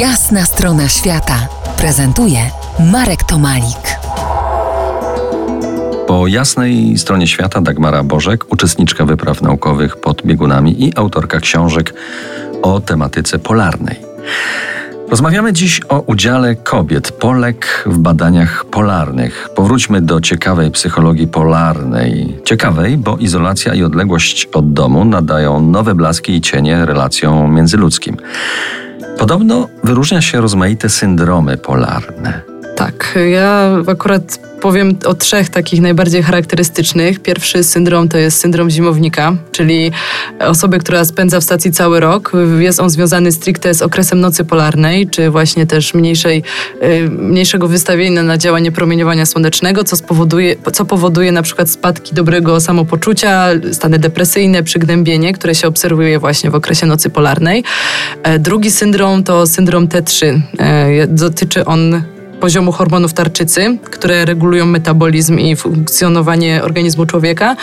Jasna strona świata prezentuje Marek Tomalik. Po jasnej stronie świata Dagmara Bożek, uczestniczka wypraw naukowych pod biegunami i autorka książek o tematyce polarnej. Rozmawiamy dziś o udziale kobiet, Polek w badaniach polarnych. Powróćmy do ciekawej psychologii polarnej. Ciekawej, bo izolacja i odległość od domu nadają nowe blaski i cienie relacjom międzyludzkim. Podobno wyróżnia się rozmaite syndromy polarne. Ja akurat powiem o trzech takich najbardziej charakterystycznych. Pierwszy syndrom to jest syndrom zimownika, czyli osoby, która spędza w stacji cały rok. Jest on związany stricte z okresem nocy polarnej, czy właśnie też mniejszej, y, mniejszego wystawienia na działanie promieniowania słonecznego, co, spowoduje, co powoduje na przykład spadki dobrego samopoczucia, stany depresyjne, przygnębienie, które się obserwuje właśnie w okresie nocy polarnej. E, drugi syndrom to syndrom T3. E, dotyczy on poziomu hormonów tarczycy, które regulują metabolizm i funkcjonowanie organizmu człowieka.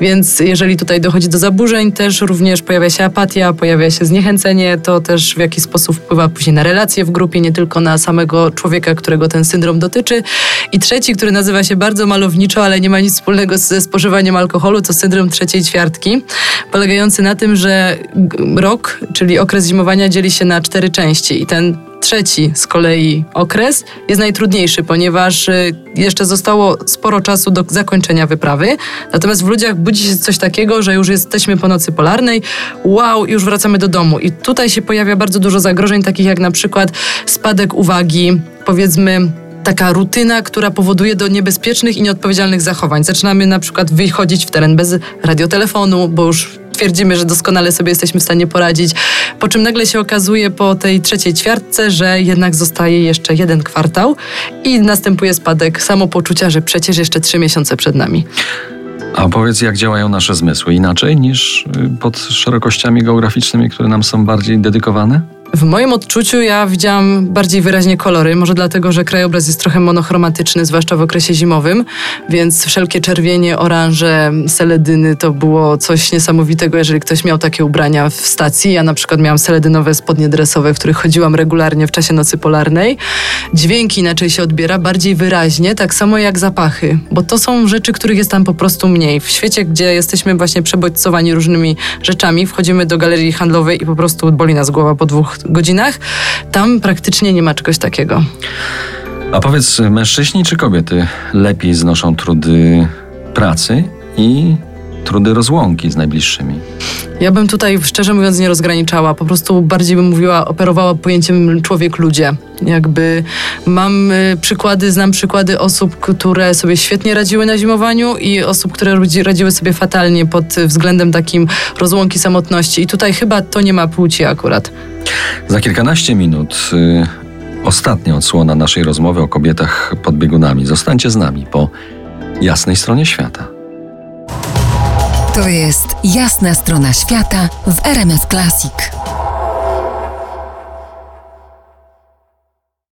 Więc jeżeli tutaj dochodzi do zaburzeń, też również pojawia się apatia, pojawia się zniechęcenie, to też w jakiś sposób wpływa później na relacje w grupie, nie tylko na samego człowieka, którego ten syndrom dotyczy. I trzeci, który nazywa się bardzo malowniczo, ale nie ma nic wspólnego ze spożywaniem alkoholu, to syndrom trzeciej ćwiartki, polegający na tym, że rok, czyli okres zimowania dzieli się na cztery części i ten Trzeci z kolei okres jest najtrudniejszy, ponieważ y, jeszcze zostało sporo czasu do zakończenia wyprawy. Natomiast w ludziach budzi się coś takiego, że już jesteśmy po nocy polarnej, wow, już wracamy do domu. I tutaj się pojawia bardzo dużo zagrożeń, takich jak na przykład spadek uwagi, powiedzmy taka rutyna, która powoduje do niebezpiecznych i nieodpowiedzialnych zachowań. Zaczynamy na przykład wychodzić w teren bez radiotelefonu, bo już twierdzimy, że doskonale sobie jesteśmy w stanie poradzić. Po czym nagle się okazuje po tej trzeciej ćwiartce, że jednak zostaje jeszcze jeden kwartał i następuje spadek samopoczucia, że przecież jeszcze trzy miesiące przed nami. A powiedz, jak działają nasze zmysły? Inaczej niż y, pod szerokościami geograficznymi, które nam są bardziej dedykowane? W moim odczuciu ja widziałam bardziej wyraźnie kolory, może dlatego, że krajobraz jest trochę monochromatyczny, zwłaszcza w okresie zimowym, więc wszelkie czerwienie, oranże, seledyny to było coś niesamowitego, jeżeli ktoś miał takie ubrania w stacji. Ja na przykład miałam seledynowe spodnie dresowe, w których chodziłam regularnie w czasie nocy polarnej. Dźwięki inaczej się odbiera, bardziej wyraźnie, tak samo jak zapachy, bo to są rzeczy, których jest tam po prostu mniej. W świecie, gdzie jesteśmy właśnie przebodźcowani różnymi rzeczami, wchodzimy do galerii handlowej i po prostu boli nas głowa po dwóch godzinach. Tam praktycznie nie ma czegoś takiego. A powiedz, mężczyźni czy kobiety lepiej znoszą trudy pracy i trudy rozłąki z najbliższymi? Ja bym tutaj szczerze mówiąc nie rozgraniczała. Po prostu bardziej bym mówiła, operowała pojęciem człowiek-ludzie. Jakby mam y, przykłady, znam przykłady osób, które sobie świetnie radziły na zimowaniu i osób, które radziły sobie fatalnie pod względem takim rozłąki samotności. I tutaj chyba to nie ma płci akurat. Za kilkanaście minut y, ostatnia odsłona naszej rozmowy o kobietach pod biegunami. Zostańcie z nami po jasnej stronie świata. To jest jasna strona świata w RMS Classic.